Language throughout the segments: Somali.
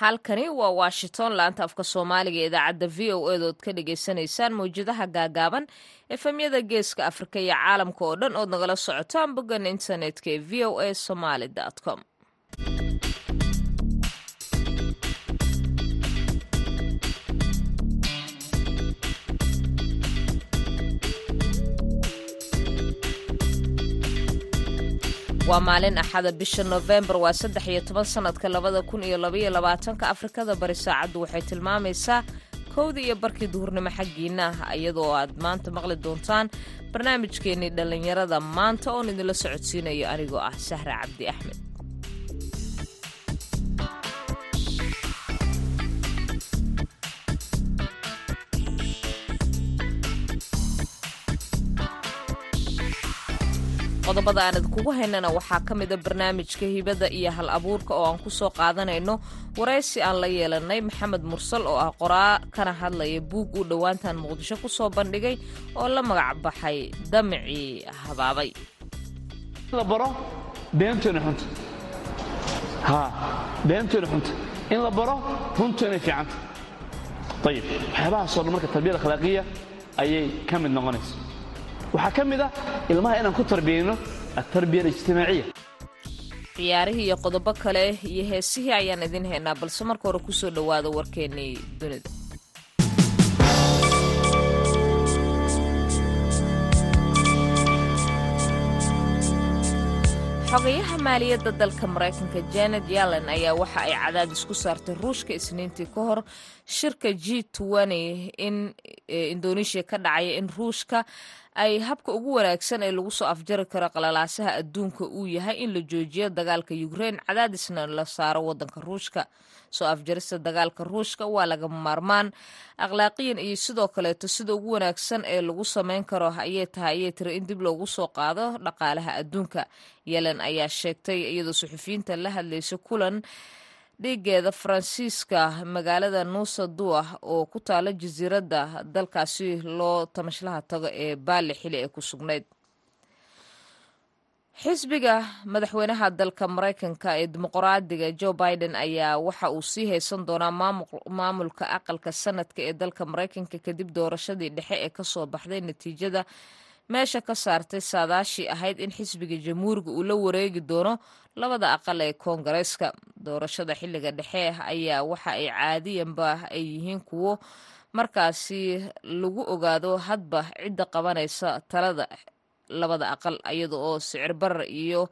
halkani waa washington laanta afka soomaaliga ee idaacadda v o edaod ka dhagaysanaysaan mawjadaha gaagaaban efemyada geeska afrika iyo caalamka oo dhan ood nagala socotaan boggan internetka ee v o a somaly com waa maalin axada bisha nofembar waa saddex iyo toban sanadka labada kun iyo labaiyo labaatanka afrikada bari saacaddu waxay tilmaamaysaa kowdii iyo barkii duhurnimo xaggiina ah iyadoo aad maanta maqli doontaan barnaamijkeennii dhallinyarada. Maanta oon idinla socodsiinayo anigoo ah sahra cabdi axmed qodobada aan idinkugu haynana waxaa ka mida barnaamijka hibada iyo hal abuurka oo aan ku soo qaadanayno. Waraysi aan la yeelanay maxamed mursal oo ah qoraa kana hadlaya buug uu dhowaantan muqdisho ku soo bandhigay oo la magac baxay damicii habaabay. In la baro runtoona fiicanta ayib waxyaabahaasoo dhan marka tarbiyada akhlaaqiya ayay ka mid noqonaysa waxaa ka mid ah ilmaha inaan ku tarbiyayno altarbiya alijtimaaciya. Ciyaarihii iyo qodobo kale iyo heesihii ayaan idin haynaa balse marka hore ku soo dhowaada warkeennii dunida xogayaha maaliyadda dalka maraykanka janet yellen ayaa waxa ay cadaadis ku saartay ruushka isniintii ka hor shirka g in indonesia ka dhacaya in ruushka ay habka ugu wanaagsan ee lagu soo afjari karo qalalaasaha adduunka uu yahay in la joojiyo dagaalka ukrein cadaadisna la saaro wadanka ruushka soo afjarista dagaalka ruushka waa lagama maarmaan. Akhlaaqiyan iyo sidoo kaleeto sida ugu wanaagsan ee lagu sameyn karo ayay tahay ayay tiri in dib loogu soo qaado dhaqaalaha adduunka. Yelen ayaa sheegtay iyadoo suxufiyiinta la hadlaysa kulan dhiigeeda faransiiska magaalada nuusa dua oo ku taala jasiiradda dalkaasi loo tamashlaha tago ee baali xili ay ku sugnayd xisbiga madaxweynaha dalka maraykanka ee dimuqraadiga joe biden ayaa waxa uu sii haysan doonaa maamulka aqalka sanadka ee dalka maraykanka kadib doorashadii dhexe ee ka soo baxday natiijada meesha ka saartay saadaashii ahayd in xisbiga jamhuuriga uu la wareegi doono labada aqal ee koongareeska. Doorashada xilliga dhexe ayaa waxa ay caadiyanba ay yihiin kuwo markaasi lagu ogaado hadba cidda qabanaysa talada labada aqal iyada oo sicir barar iyo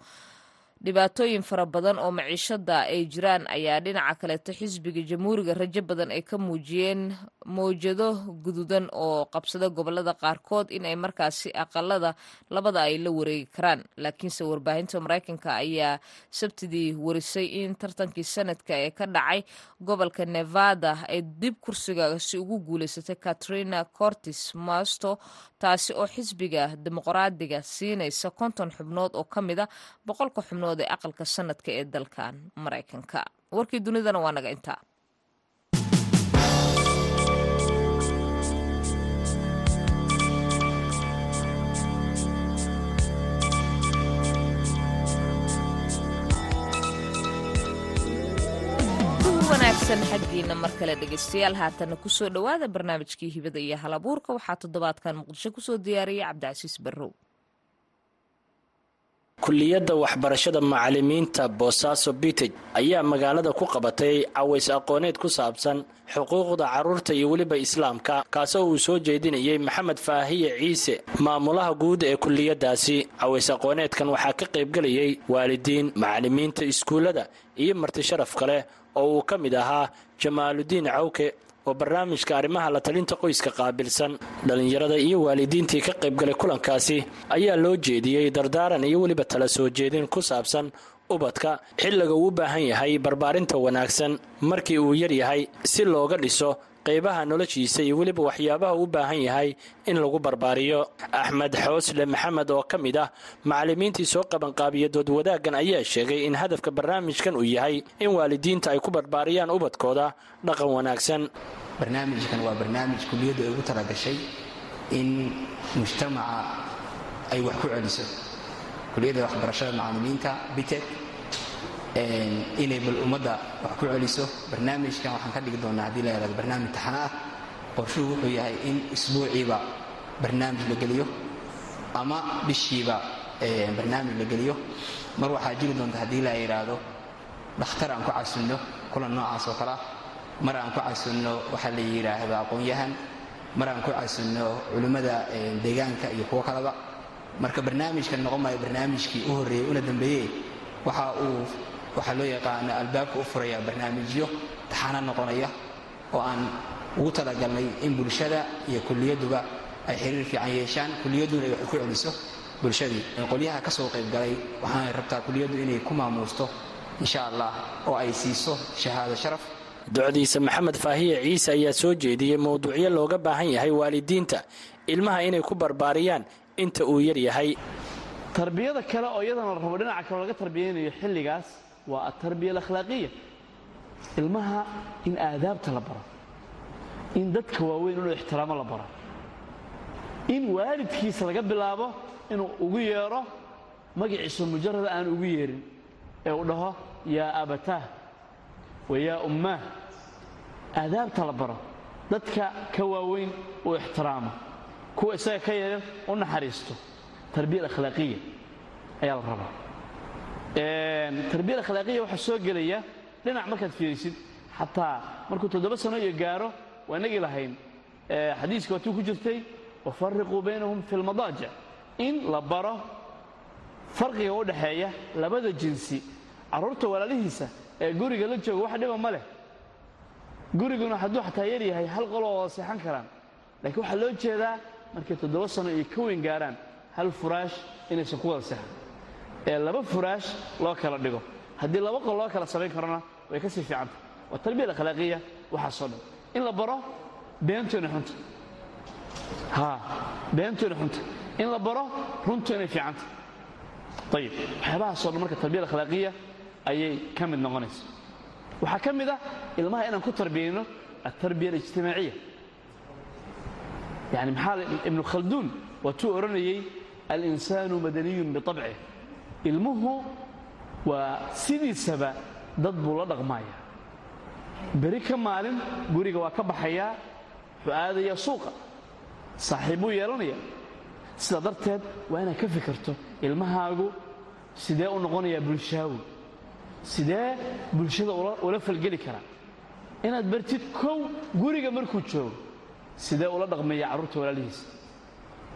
dhibaatooyin fara badan oo maciishada ay jiraan ayaa dhinaca kaleeto xisbiga jamhuuriga rajo badan ay ka muujiyeen mawjado guduudan oo qabsada gobollada qaarkood in ay markaasi aqalada labada ay la wareegi karaan. Laakiinse warbaahinta maraykanka ayaa sabtidii warisay in tartankii sanadka ee ka dhacay gobolka nevada ay dib kursigaasi ugu guuleysatay katrina cortis masto taasi oo xisbiga dimuqraadiga siinaysa konton xubnood oo ka mid a boqolka xubnood ee aqalka sanadka ee dalkan maraykanka. Warkii dunidana waa naga intaa. Wanaagsan xaggiina mar kale dhegaystayaal haatana ku soo dhowaada barnaamijkii hibada iyo hal abuurka. Waxaa toddobaadkan muqdisho ku soo diyaariyay cabdicasiis barrow kulliyadda waxbarashada macallimiinta boosaaso bitej ayaa magaalada ku qabatay caways aqooneed ku saabsan xuquuqda carruurta iyo weliba islaamka kaasoo uu soo jeedinayay maxamed faahiye ciise. Maamulaha guud ee kulliyaddaasi caways aqooneedkan waxaa ka qaybgelayay waalidiin macallimiinta iskuullada iyo marti sharaf kale oo uu ka mid ahaa jamaaludiin cawke oo barnaamijka arrimaha la talinta qoyska qaabilsan dhallinyarada iyo waalidiintii ka qaybgalay kulankaasi ayaa loo jeediyey dardaaran iyo weliba tala soo jeedin ku saabsan ubadka xilliga uu u baahan yahay barbaarinta wanaagsan markii uu yar yahay si looga dhiso qaybaha noloshiisa iyo weliba waxyaabaha u baahan yahay in lagu barbaariyo. Axmed xoosle maxamed oo ka mid ah macallimiintii soo qabanqaabiya doodwadaaggan ayaa sheegay in hadafka barnaamijkan uu yahay in waalidiinta ay ku barbaariyaan ubadkooda dhaqan wanaagsan. Barnaamijkan waa barnaamij kuliyaddu ay ugu talagashay in mujtamaca ay wax ku celiso. Kuliyadda waxbarashada macallimiinta bitek inay bal ummadda wax ku celiso. Barnaamijkan waxaan ka dhigi doonaa haddii la barnaamij taxana ah qorshuhu wuxuu yahay in isbuuciiba barnaamij la geliyo ama bishiiba barnaamij la geliyo. Mar waxaa jiri doonta haddii la yidhaahdo dhakhtar aan ku casunno kulan noocaas oo kale ah. Mar aan ku casunno waxaa la yidhaahdo aqoon-yahan mar aan ku casunno culimmada deegaanka iyo kuwo kaleba. Marka barnaamijkan noqon maayo barnaamijkii u horreeyey una dambeeyey waxa uu waxaa loo yaqaano albaabka u furaya barnaamijyo taxana noqonaya oo aan ugu talagalnay in bulshada iyo kulliyaduba ay xiriir fiican yeeshaan kuliyadduna ay wax ku celiso bulshadii. Qolyaha ka soo qaybgalay waxaanay rabtaa kuliyaddu inay ku maamuusto insha allah oo ay siiso shahaado sharaf. Docdiisa maxamed faahiye ciise ayaa soo jeediyey mowduucyo looga baahan yahay waalidiinta ilmaha inay ku barbaariyaan inta uu yar yahay. Tarbiyada kale oo iyadana rabo dhinaca kale laga tarbiyaynayo xilligaas waa atarbiya alakhlaaqiya ilmaha in aadaabta la baro. In dadka waaweyn inuu ixtiraamo la baro. In waalidkiisa laga bilaabo inuu ugu yeedho magaciisa mujarada aan ugu yeerin. Ee uu dhaho yaa abataah wa yaa ummaah aadaabta la baro. Dadka ka waaweyn uu ixtiraamo. Kuwa isaga ka yaryar u naxariisto. Tarbiya akhlaaqiya ayaa la rabaa tarbiya akhlaaqiya waxaa soo gelaya dhinac markaad fiirisid. Xataa markuu toddoba sano iyo gaaro waa inagii lahayn. Xadiiska waatuu ku jirtay wafariquu baynahum fi lmadaajic in la baro farqiga u dhaxeeya labada jinsi carruurta walaalihiisa ee guriga la jooga wax dhiba ma leh. Guriguna hadduu xataa yar yahay hal qoloo wada seexan karaan. Laakiin waxaa loo jeedaa markay toddoba sano iyo ka weyn gaaraan hal furaash inaysan ku wada seexan ee laba furaash loo kala dhigo. Haddii laba qol loo kala samayn karona way ka sii fiicanta waa tarbiya akhlaaqiya waxaasoo dhan in la baro beentoona xunta. Haa beentoona xunta. In la baro runtu inay fiicanta ayib waxyaabahaasoo dhan marka tarbiya akhlaaqiya ayay ka mid noqonaysa. Waxaa ka mid ah ilmaha inaan ku tarbiyayno altarbiya alijtimaaciya. Yani maxaa ibnu khalduun waatuu odhanayey alinsaanu madaniyun biabcih ilmuhu waa sidiisaba dad buu la dhaqmaaya beri ka maalin guriga waa ka baxayaa wuxuu aadayaa suuqa. Saaxiib buu yeelanaya sidaa darteed waa inaad ka fikirto ilmahaagu sidee u noqonayaa bulshaawi sidee bulshada ula falgeli karaa inaad bartid kow guriga markuu joogo sidee ula dhaqmaya carruurta walaalihiisa?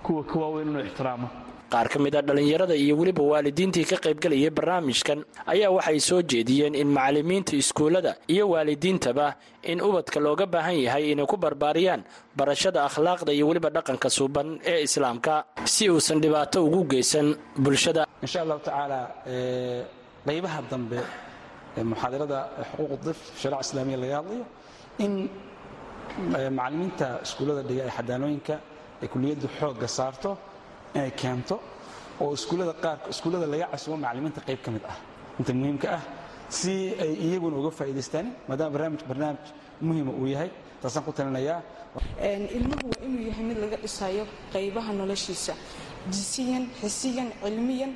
Kuwa ka waaweyn inuu ixtiraamo qaar ka mid a dhallinyarada iyo weliba waalidiintii ka qaybgalayay barnaamijkan ayaa waxay soo jeediyeen in macallimiinta iskuullada iyo waalidiintaba in ubadka looga baahan yahay inay ku barbaariyaan barashada akhlaaqda iyo weliba dhaqanka suuban ee islaamka si uusan dhibaato ugu geysan bulshada. Insha allahu tacaala qaybaha dambe ee muxaadarada xuquuq dif islaamiya laga hadlayo in macallimiinta iskuullada dhiga ee xadaanooyinka ay kuliyaddu xoogga saarto inay keento oo iskuullada qaar iskuullada laga casumo macallimiinta qayb ka mid ah. Inta muhiimka ah si ay iyaguna uga faa'iidaystaan maadaama barnaamij barnaamij muhiima uu yahay taasaan ku talinayaa. Ilmuhu waa inuu yahay mid laga dhisayo qaybaha noloshiisa. Jisiyan xisiyan cilmiyan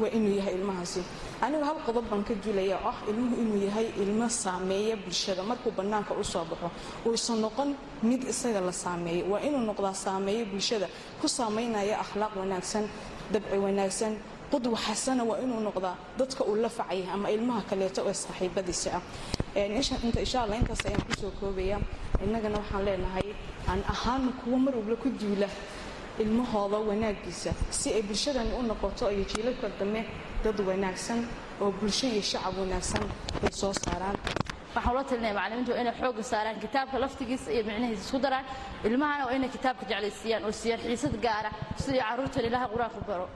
waa inuu yahay ilmahaasi. Anigu hal qodob baan ka duulaya oo ah ilmuhu inuu yahay ilmo saameeya bulshada. Markuu bannaanka u soo baxo uusan noqon mid isaga la saameeyo waa inuu noqdaa saameeya bulshada ku saamaynaya akhlaaq wanaagsan dabci wanaagsan qudwa xasana waa inuu noqdaa dadka uu la facaya ama ilmaha kaleeto ee saaxiibadiisa ah. Insha allah intaas ayaan ku soo koobaya innagana waxaan leenahay aan ahaan kuwo mar walba ku duula ilmahooda wanaagiisa si ay bulshadani u noqoto iyo jiilalka dambe dad wanaagsan oo bulsho iyo shacab wanaagsan ay soo saaraan. Waxaan ula talinaya macallimiintu waa inay xoogga saaraan kitaabka laftigiisa iyo micnihiisa isku daraan. Ilmahana waa inay kitaabka jeclaysiiyaan oo siiyaan xiisad gaara sidii carruurtan ilaaha qur'aanku baro.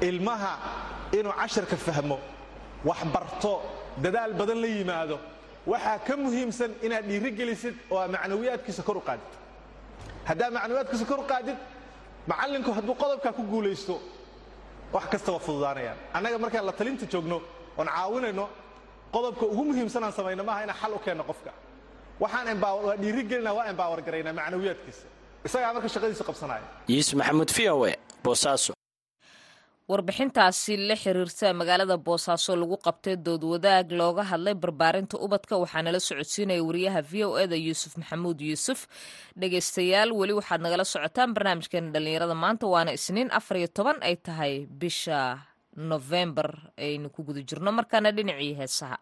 Ilmaha inuu casharka fahmo wax barto dadaal badan la yimaado waxaa ka muhiimsan inaad dhiirigelisid oo aa macnawiyaadkiisa kor u qaadid. Haddaa macnawiyaadkiisa kor u qaadid macallinku hadduu qodobkaa ku guulaysto wax kasta waa fududaanayaan. Annaga markaan la talinta joogno oon caawinayno qodobka ugu muhiimsan aan samayno maaha inaan xal u keenno qofka. Waxaan waa dhiirigelina waa embaawar garaynaa macnawiyaadkiisa. Isagaa marka shaqadiisa qabsanaya. Yuusuf maxamuud v o e boosaaso warbixintaasi la xiriirta magaalada boosaaso lagu qabtay dood wadaag looga hadlay barbaarinta ubadka waxaana la socodsiinaya wariyaha v o eda yuusuf maxamuud yuusuf. Dhegeystayaal weli waxaad nagala socotaan barnaamijkeena dhallinyarada maanta waana isniin afar iyo toban ay tahay bisha nofembar aynu ku guda jirno. Markaana dhinacii heesaha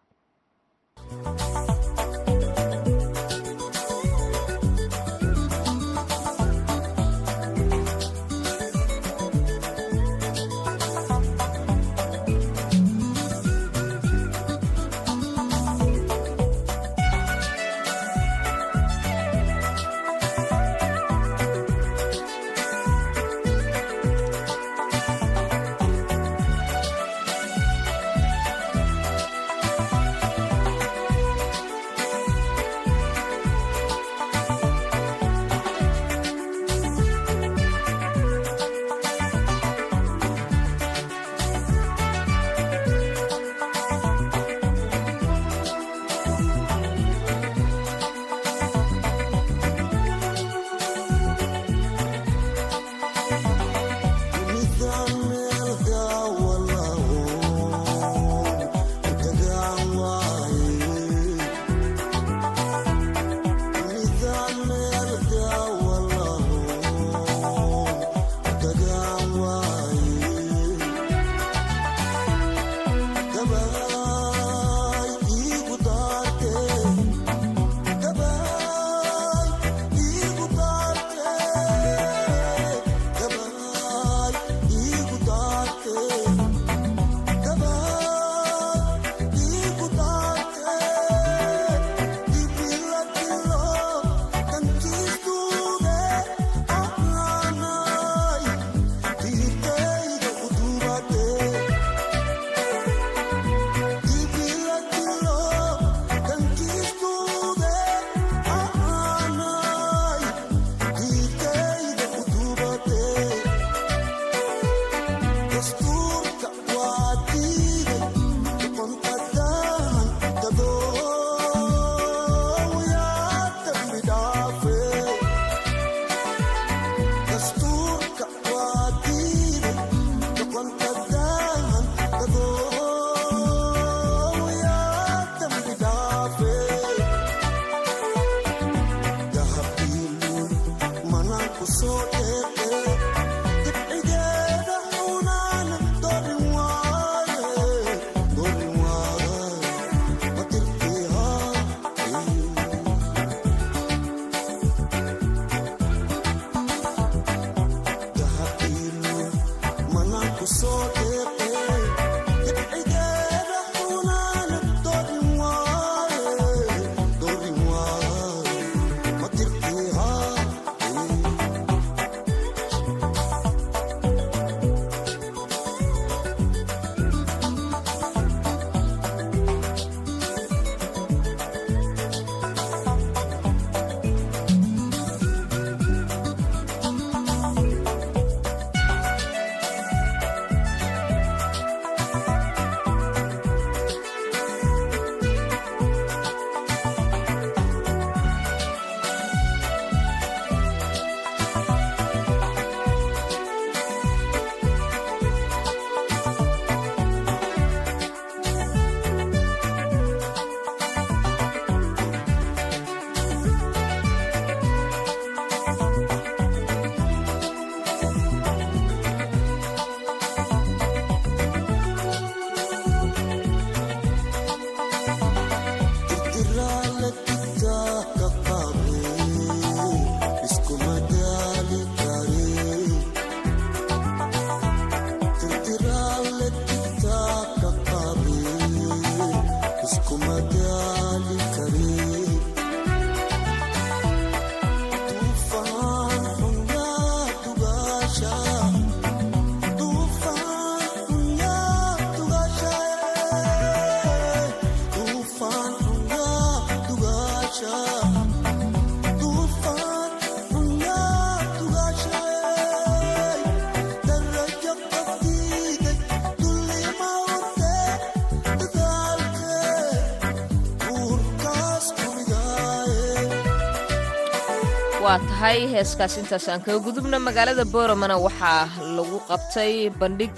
waa tahay heeskaas intaas aan kaga gudubna magaalada booramana waxaa lagu qabtay bandhig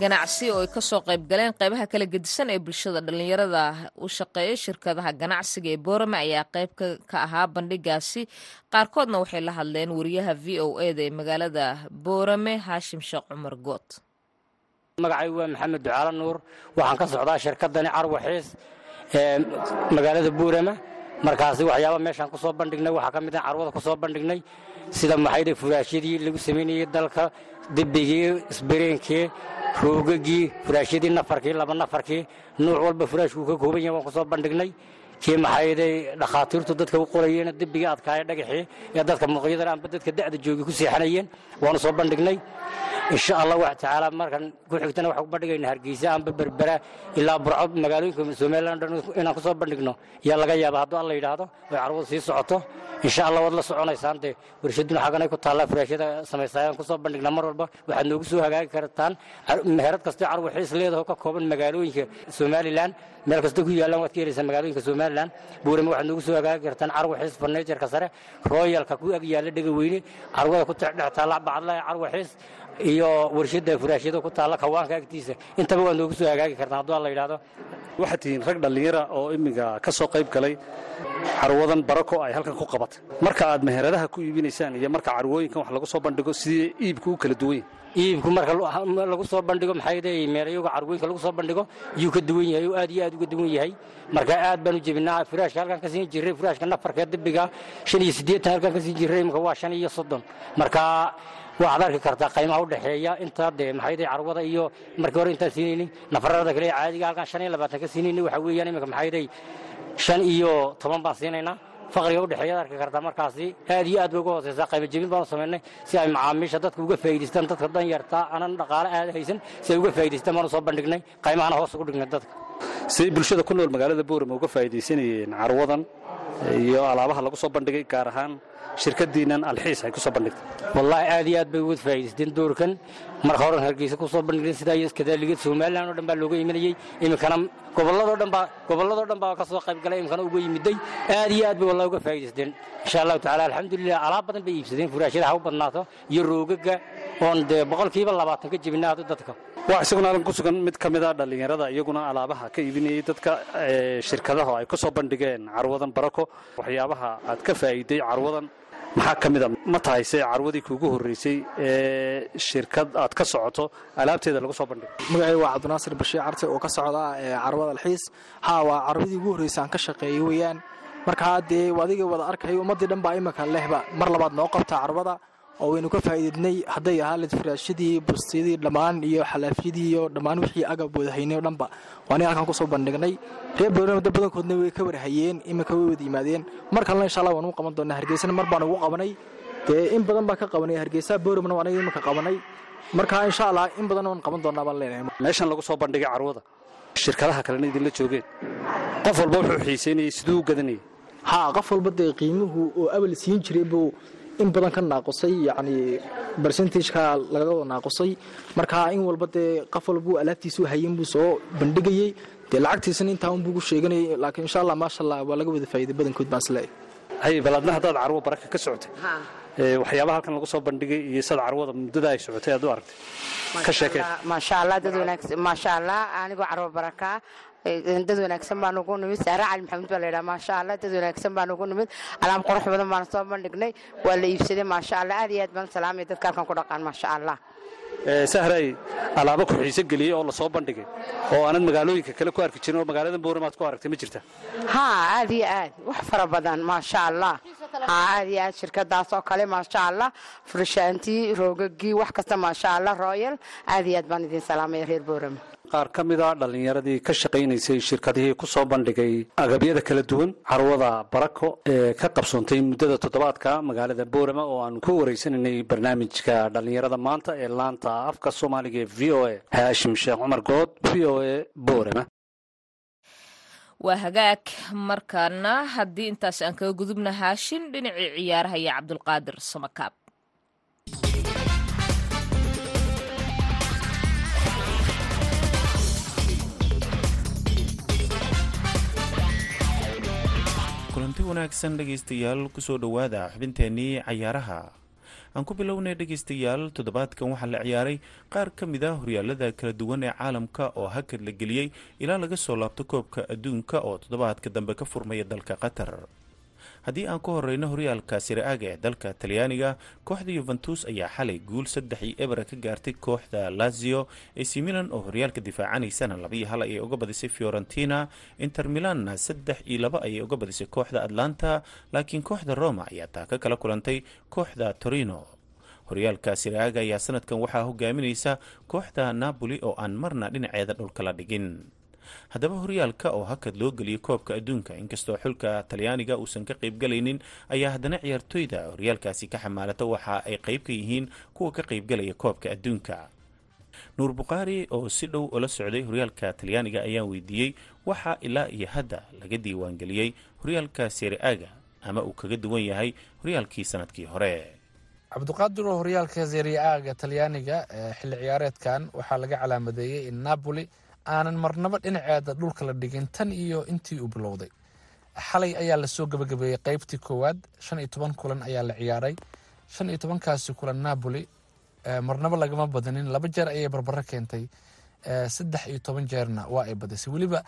ganacsi oo ay ka soo qayb galeen qaybaha kala gedisan ee bulshada. Dhallinyarada u shaqeeya shirkadaha ganacsiga ee boorame ayaa qayb ka ahaa bandhigaasi qaarkoodna waxay la hadleen wariyaha v o eda ee magaalada boorame haashim sheekh cumar good magacay waa maxamed ducaalo nuur. Waxaan ka socdaa shirkadani carwa xiis ee magaalada buurama markaasi waxyaaba meeshaan ku soo bandhignay waxaa ka mid ah carwada ku soo bandhignay sida maxayde furaashyadii lagu samaynayey dalka dibigii isbareenkii roogagii furaashyadii nafarkii laba nafarkii nuuc walba furaashkuu ka kooban yahay waan ku soo bandhignay. Kii maxayday dhakhaatiirtu dadka u qorayeen dibigii adkaaya dhagaxii ee dadka muuqyadana amba dadka da'da joogi ku seexanayeen waanu soo bandhignay insha allah wax tacaala markan ku xigtana waxaan ku bandhigayna hargeysa amba berbera ilaa burco magaalooyinka somaliland dhan inaan ku bandhigno. Yaa laga yaaba hadduu alla yidhaahdo way carwadu sii socoto. Insha allah waad la soconaysaan dee warshaduna xaganay ku taallaa furaashyada samaysayaan ku bandhignaa mar walba waxaad noogu soo hagaagi kartaan. Meherad kastoo carwo xiis leedaho ka kooban magaalooyinka somaliland meel kasta ku yaallaan waad ka helaysaa magaalooyinka somaliland buurama waxaad noogu soo hagaagi kartaan. Carwo xiis farneejarka sare royalka ku ag yaalla dhega weyne carwada ku dhex taalla bacadlaha carwo xiis iyo warshadda furaashyada ku taalla kawaanka agtiisa. Intaba waad noogu soo hagaagi kartaan hadduu alla yidhaahdo. Waxaad tihiin rag dhallinyara oo imminka ka soo qayb galay carwadan barako ay halkan ku qabatay marka aad meheradaha ku iibinaysaan iyo marka carwooyinkan wax lagu soo bandhigo sidii iibku u kala duwan yahay iibku marka lagu soo bandhigo meelayoga carwooyinka lagu soo bandhigo yuu ka duwan yahay oo aad iyo aad uga duwan yahay. Marka aad baan u jebinaa furaashka halkan ka siin jiray furaashka nafarka dibiga shan iyo siddeetan halkan ka siin jiray imika waa shan iyo soddon. Marka waxaad arki kartaa qiimaha u dhexeeya. Intaa dee maxayday carwada iyo markii hore intaan siinaynin nafarada kale caadiga halkan shan iyo labaatan ka siinaynin waxa weeyaan imika maxayday shan iyo toban baan siinaynaa. Faqriga udhexeeyaad arki kartaa markaasi. Aad iyo aad bay uga hooseysaa. Qayba jebin samaynay si ay macaamiisha dadka uga faa'idaystaan dadka dan yartaa aanan dhaqaale aad haysan si ay uga faa'idaystaan baanu soo bandhignay. Qaymahana hoos ugu dhignay dadka. Siday bulshada ku nool magaalada boorama uga faa'iidaysanayeen carwadan iyo alaabaha lagu soo bandhigay gaar ahaan shirkadiinnan alxiis ay ku soo bandhigtay. Wallaahi aad iyo aad bay uga faa'idaysteen doorkan marka horan hargeysa ku soo bandhigay sidaa iyo iskadaaligad somaliland oo dhan baa looga imanayey iminkana gobolladoo dhan baa gobolladoo dhan baa ka soo qayb galay iminkana uga yimiday. Aad iyo aad bay wallahi uga faa'idaysteen insha allahu tacaala alxamdulilah alaab badan bay iibsadeen. Furaashyada ha u badnaato iyo roogaga oon dee boqolkiiba labaatan ka jebinaa hadu dadka. Waa isaguna halkan ku sugan mid ka mid a dhallinyarada iyaguna alaabaha ka iibinayay dadka shirkadaha ay ku soo bandhigeen carwadan barako. Waxyaabaha aad ka faa'iiday carwadan maxaa ka mid a? Ma tahay se carwadii kuugu horreysay ee shirkad aad ka socoto? Alaabteeda lagu soo bandhigo magacay waa cabdinaasir bashiir carte oo ka socda carwada alxiis. Haa waa carwadii ugu horreysay aan ka shaqeeyey weeyaan. Markaa dee adiga wada arkayo ummaddii dhan baa iminka lehba. Mar labaad noo qabta carwada oo waynu ka faa'iidaynay hadday ahaa lid furaashadii bustiyadii dhammaan iyo xalaafyadii iyo dhammaan wixii agab wada haynay oo dhanba. Waani halkan ku soo bandhignay. Reer boorama dad badankoodna way ka warhayeen iminka way wada yimaadeen. Mar kalena insha allah waan ugu qaban doonaa hargeysana mar baan ugu qabanay. Dee in badan baan ka qabanay hargeysa booramana waa aniga iminka qabanay. Marka insha allah in badan waan qaban doonaa baan leenahay. Meeshan lagu soo bandhigay carwada. Shirkadaha kalena idinla joogeen. Qof walba wuxuu xiiseynayay siduu u gadanayay. Haa qof walba dee qiimuhu oo abal siin jiray buu in badan ka naaqusay yacni bersentageka laga wada naaqusay marka in walba dee qof walbuu alaabtiisu hayen buu soo bandhigayey dee lacagtiisana intaa un buugu sheeganayay laakiin insha allah maasha allah waa laga wada faa'iiday badankood baan is leeyahay hay bal adna haddaad carwo baraka ka socotay waxyaabaha halkan lagu soo bandhigay iyo sad carwada muddada ay socotay aad u aragtay? Ka sheekeen maasha allah dad wanaagsan. Maasha allah anigoo carwo baraka. Dad wanaagsan baan ugu nimid. Saare cali maxamed baa layidhaha maasha allah dad wanaagsan baan ugu nimid. Alaab qurux badan baan soo bandhignay. Waa la iibsaday maasha allah. Aad iyo aad baan salaamaya dadka halkan ku dhaqaan maasha allah sahray alaabo ku xiise geliyey oo la soo bandhigay oo aanad magaalooyinka kale ku arki jirin oo magaalada booramaad ku aragtay ma jirta? Aad iyo aad. Wax fara badan maasha allah. Aad iyo aad shirkadaas oo kale maasha allah. Furshaantii roogagii wax kasta maasha allah royal. Aad iyo aad baan idin salaamaya reer boorama qaar ka mid a dhallinyaradii ka shaqaynaysay shirkadihii ku soo bandhigay agabyada kala duwan carwada barako ee ka qabsoontay muddada toddobaadka magaalada boorama oo aanu ku wareysanaynay barnaamijka dhallinyarada maanta ee laanta afka soomaaliga ee v o a haashim sheekh cumar good v o a boorama. Waa hagaag markaana haddii intaas aan kaga gudubna haashin dhinacii ciyaaraha iyo cabdulqaadir samakaab kulanti wanaagsan dhegaystayaal ku soo dhowaada xubinteennii cayaaraha. Aan ku bilownay dhegaystayaal toddobaadkan waxaa la ciyaaray qaar ka mid a horyaalada kala duwan ee caalamka oo hakad la geliyey ilaa laga soo laabto koobka adduunka oo toddobaadka dambe ka furmaya dalka qatar haddii aan ku horeyno horyaalka siraaga ee dalka talyaaniga kooxda yuventus ayaa xalay guul saddex iyo ebera ka gaartay kooxda lazio. Ac milan oo horyaalka difaacanaysana labaiyo hal ayay uga badisay fiorentina. Inter milanna saddex iyo laba ayay uga badisay kooxda atlanta laakiin kooxda roma ayaa taa ka kala kulantay kooxda torino. Horyaalka siraaga ayaa sanadkan waxaa hogaaminaysa kooxda napoli oo aan marna dhinaceeda dhulka la dhigin haddaba horyaalka oo hakad loo geliyay koobka adduunka inkastoo xulka talyaaniga uusan ka qaybgalaynin ayaa haddana ciyaartoyda horyaalkaasi ka xamaalata waxa ay qayb ka yihiin kuwa ka qaybgalaya koobka adduunka. Nuur bukhaari oo si dhow ula socday horyaalka talyaaniga ayaa weydiiyey waxaa ilaa iyo hadda laga diiwaangeliyey horyaalka seriaga ama uu kaga duwan yahay horyaalkii sannadkii hore. Cabdiqaadir oo horyaalka seriaaga talyaaniga xilli ciyaareedkan waxaa laga calaamadeeyey in napoli aanan marnaba dhinaceeda dhulka la dhigin tan iyo intii uu bilowday. Xalay ayaa la soo gabagabeeyey qeybtii koowaad shan iyo toban kulan ayaa la ciyaaray. Shan iyo tobankaasi kulan napoli marnaba lagama badanin laba jeer ayay barbaro keentay. Saddex iyo toban jeerna waa ay badisay. Weliba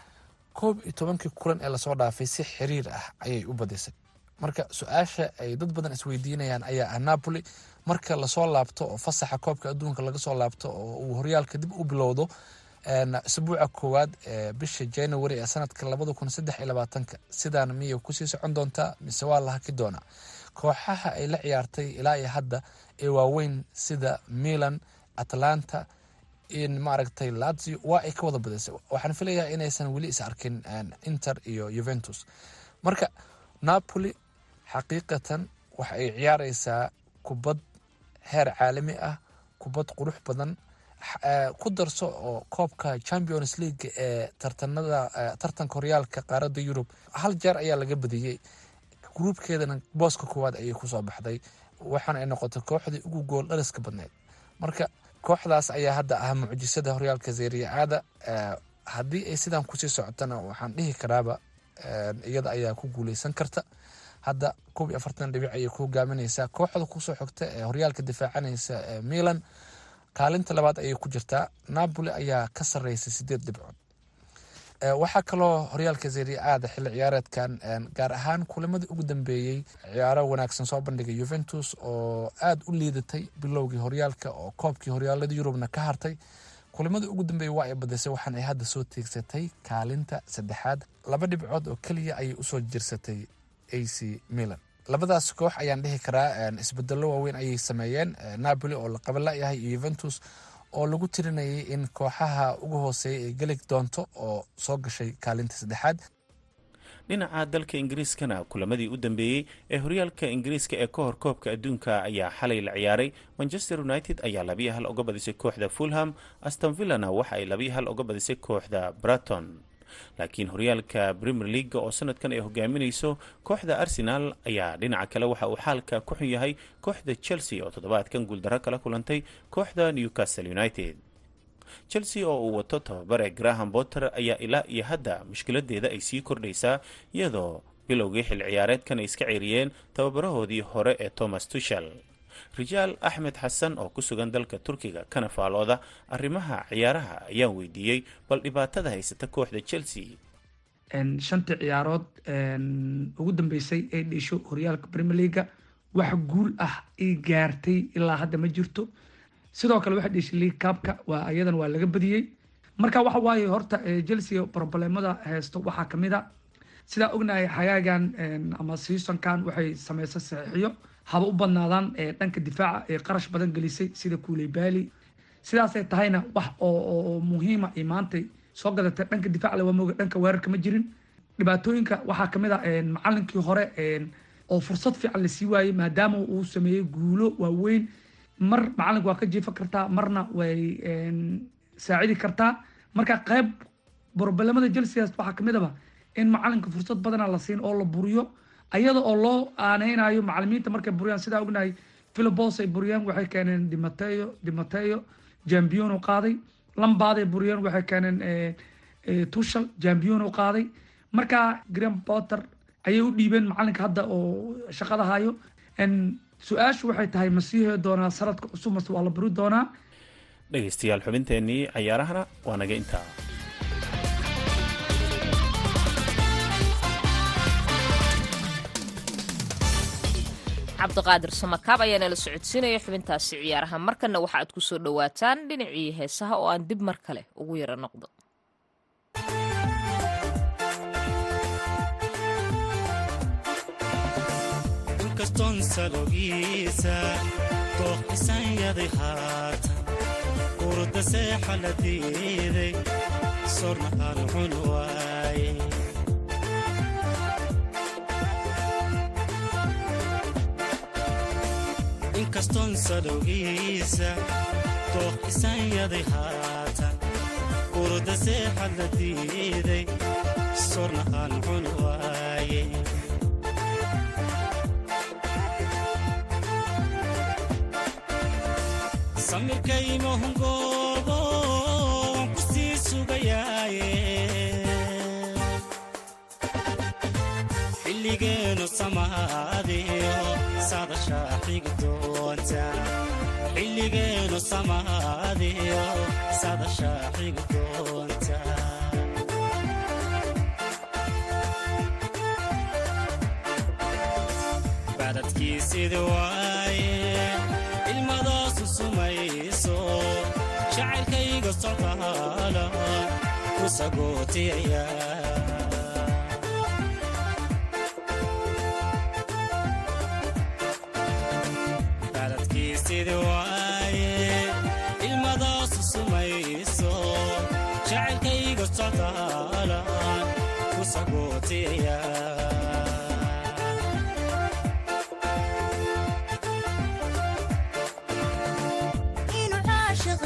koob iyo tobankii kulan ee la soo dhaafay si xiriir ah ayay u badisay. Marka su'aasha ay dad badan isweydiinayaan ayaa ah napoli. Marka la soo laabto oo fasaxa koobka adduunka laga soo laabto oo uu horyaalka dib u bilowdo isbuuca koowaad ee bisha january ee sanadka labada kun saddex iyo labaatanka sidaana miyay ku sii socon doontaa mise waa la haki doonaa? Kooxaha ay la ciyaartay ilaa iyo hadda ee waaweyn sida milan atlanta maaragtay lazio waa ay ka wada badisay waxaan filayaa inaysan weli is arkin inter iyo juventus. Marka napoli xaqiiqatan waxa ay ciyaareysaa kubad heer caalami ah kubad qurux badan ku darso oo koobka champions league ee tartanada tartanka horyaalka qaaradda yurub. Hal jeer ayaa laga badiyey gruubkeedana booska koowaad ayay ku soo baxday waxaana ay noqotay kooxdii ugu gool dhaliska badneyd. Marka kooxdaas ayaa hadda ah mucjisada horyaalka zeriaada haddii ay sidaan ku sii socotana waxaan dhihi karaaba iyada ayaa ku guuleysan karta. Hadda koob iyo afartan dhibic ayay ku hogaamineysaa kooxda ku soo xogta ee horyaalka difaacanaysa milan kaalinta labaad ayay ku jirtaa napoli ayaa ka sarreysay sideed dhibcood. Waxaa kaloo horyaalka zeriaada xilli ciyaareedkan gaar ahaan kulamadii ugu dambeeyey ciyaaro wanaagsan soo bandhigay juventus oo aada u liidatay bilowgii horyaalka oo koobkii horyaalada yurubna ka hartay. Kulimadii ugu dambeeyey waa ay badisay waxaan ay hadda soo teegsatay kaalinta saddexaad. Laba dhibcood oo keliya ayay u soo jirsatay a milan labadaas koox ayaan dhihi karaa isbedelo waaweyn ayay sameeyeen. Napoli oo la qabanlayahay iyo juventus oo lagu tirinayay in kooxaha ugu hooseeya ay geli doonto oo soo gashay kaalinta saddexaad. Dhinaca dalka ingiriiskana kulamadii u dambeeyey ee horyaalka ingiriiska ee ka hor koobka adduunka ayaa xalay la ciyaaray. Manchester united ayaa labiyo hal uga badisay kooxda fulham aston villana waxa ay labiyo hal uga badisay kooxda braton laakiin horyaalka premier leaga oo sanadkan ay hogaaminayso kooxda arsenal ayaa dhinaca kale waxa uu xaalka ku xun yahay kooxda chelsea oo toddobaadkan guuldaro kala kulantay kooxda newcastle united. Chelsea oo uu wato tababare graham botter ayaa ilaa iyo hadda mushkiladeeda ay sii kordhaysaa iyadoo bilowgii xil ciyaareedkan ay iska ceeriyeen tababarahoodii hore ee thomas tushel rijaal axmed xasan oo ku sugan dalka turkiga kana faalooda arrimaha ciyaaraha ayaan weydiiyey bal dhibaatada haysata kooxda chelsea. Shantii ciyaarood ugu dambeysay ee dhisho horyaalka premier leaga wax guul ah ay gaartay ilaa hadda ma jirto. Sidoo kale waxay dhishay league cupka waa ayadan waa laga badiyey. Marka waxa waaye horta chelsea problemada haysto waxaa ka mid a sidaa ognahay xagaagan ama seasonkan waxay sameysay saxiixiyo haba u badnaadaan dhanka difaaca ee qarash badan gelisay sida kuuleybaali sidaasay tahayna wax oo muhiima ay maantay soo gadatay dhanka difaac le waa mooga dhanka weerarka ma jirin. Dhibaatooyinka waxaa ka mid a macalinkii hore oo fursad fiican la sii waayey maadaama uu sameeyey guulo waaweyn. Mar macalinka waa ka jiifan kartaa marna way saacidi kartaa. Marka qayb borbalemada chelsea waxaa ka mid aba in macalinka fursad badana la siin oo la buriyo ayada oo loo aaneynayo macalimiinta markay buriyaan sidaa ognahay philibos ay buriyeen waxay keeneen dimateo dimateo jambion qaaday lambaaday buriyeen waxay keeneen tushal jambion qaaday. Marka graham potter ayay u dhiibeen macalinka hadda oo shaqada hayo su'aashu waxay tahay ma sii hee doonaa sanadka cusub mase waa la buri doonaa? Dhegaystayaal xubinteennii cayaarahana waa naga intaa cabdiqaadir samakaab ayaa nala socodsiinaya xubintaasi ciyaaraha markanna waxa aad ku soo dhowaataan dhinacii heesaha oo aan dib mar kale ugu yara noqdo waaye inkastoon salowgiisa dooqisan yaday haatan. Urda seexa la diiday sorna aan cun waaye samirkaymahungoobo waan ku sii sugayaaye xilligeenu samaadiyo sadashaa xigi doonta badadkiisidi waaye ilmadaasu sumayso jacaylkayga socdaala ku sagootiyaya. Baladkiisidi inu aashiq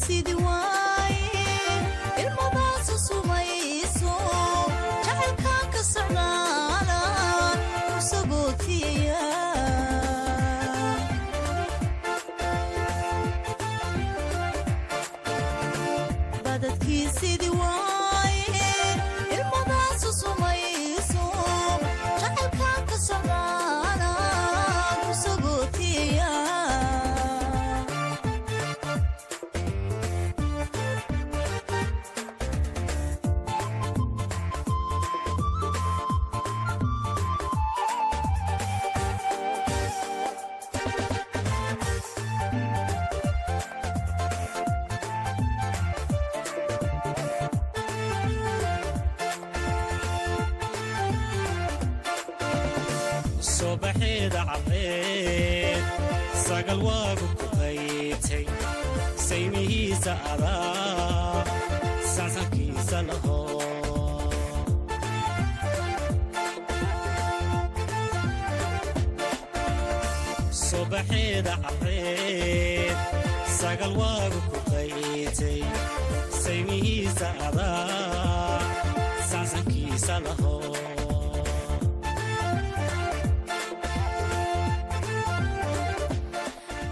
ku sagootiyaya sobaxeeda caddeed sagal waagu ku qaytay saymihiisa adaa sansankiisa laho sobaxeeda caddeed sagal waagu ku qaytay saymihiisa adaa sansankiisa laho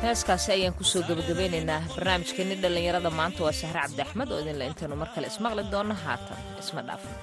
heeskaasi ayaan ku soo gebagabeynaynaa barnaamijkeeni dhallinyarada maanta waa sahre cabdi axmed oo idinle intaynu mar kale ismaqli doonno haatan isma dhaafno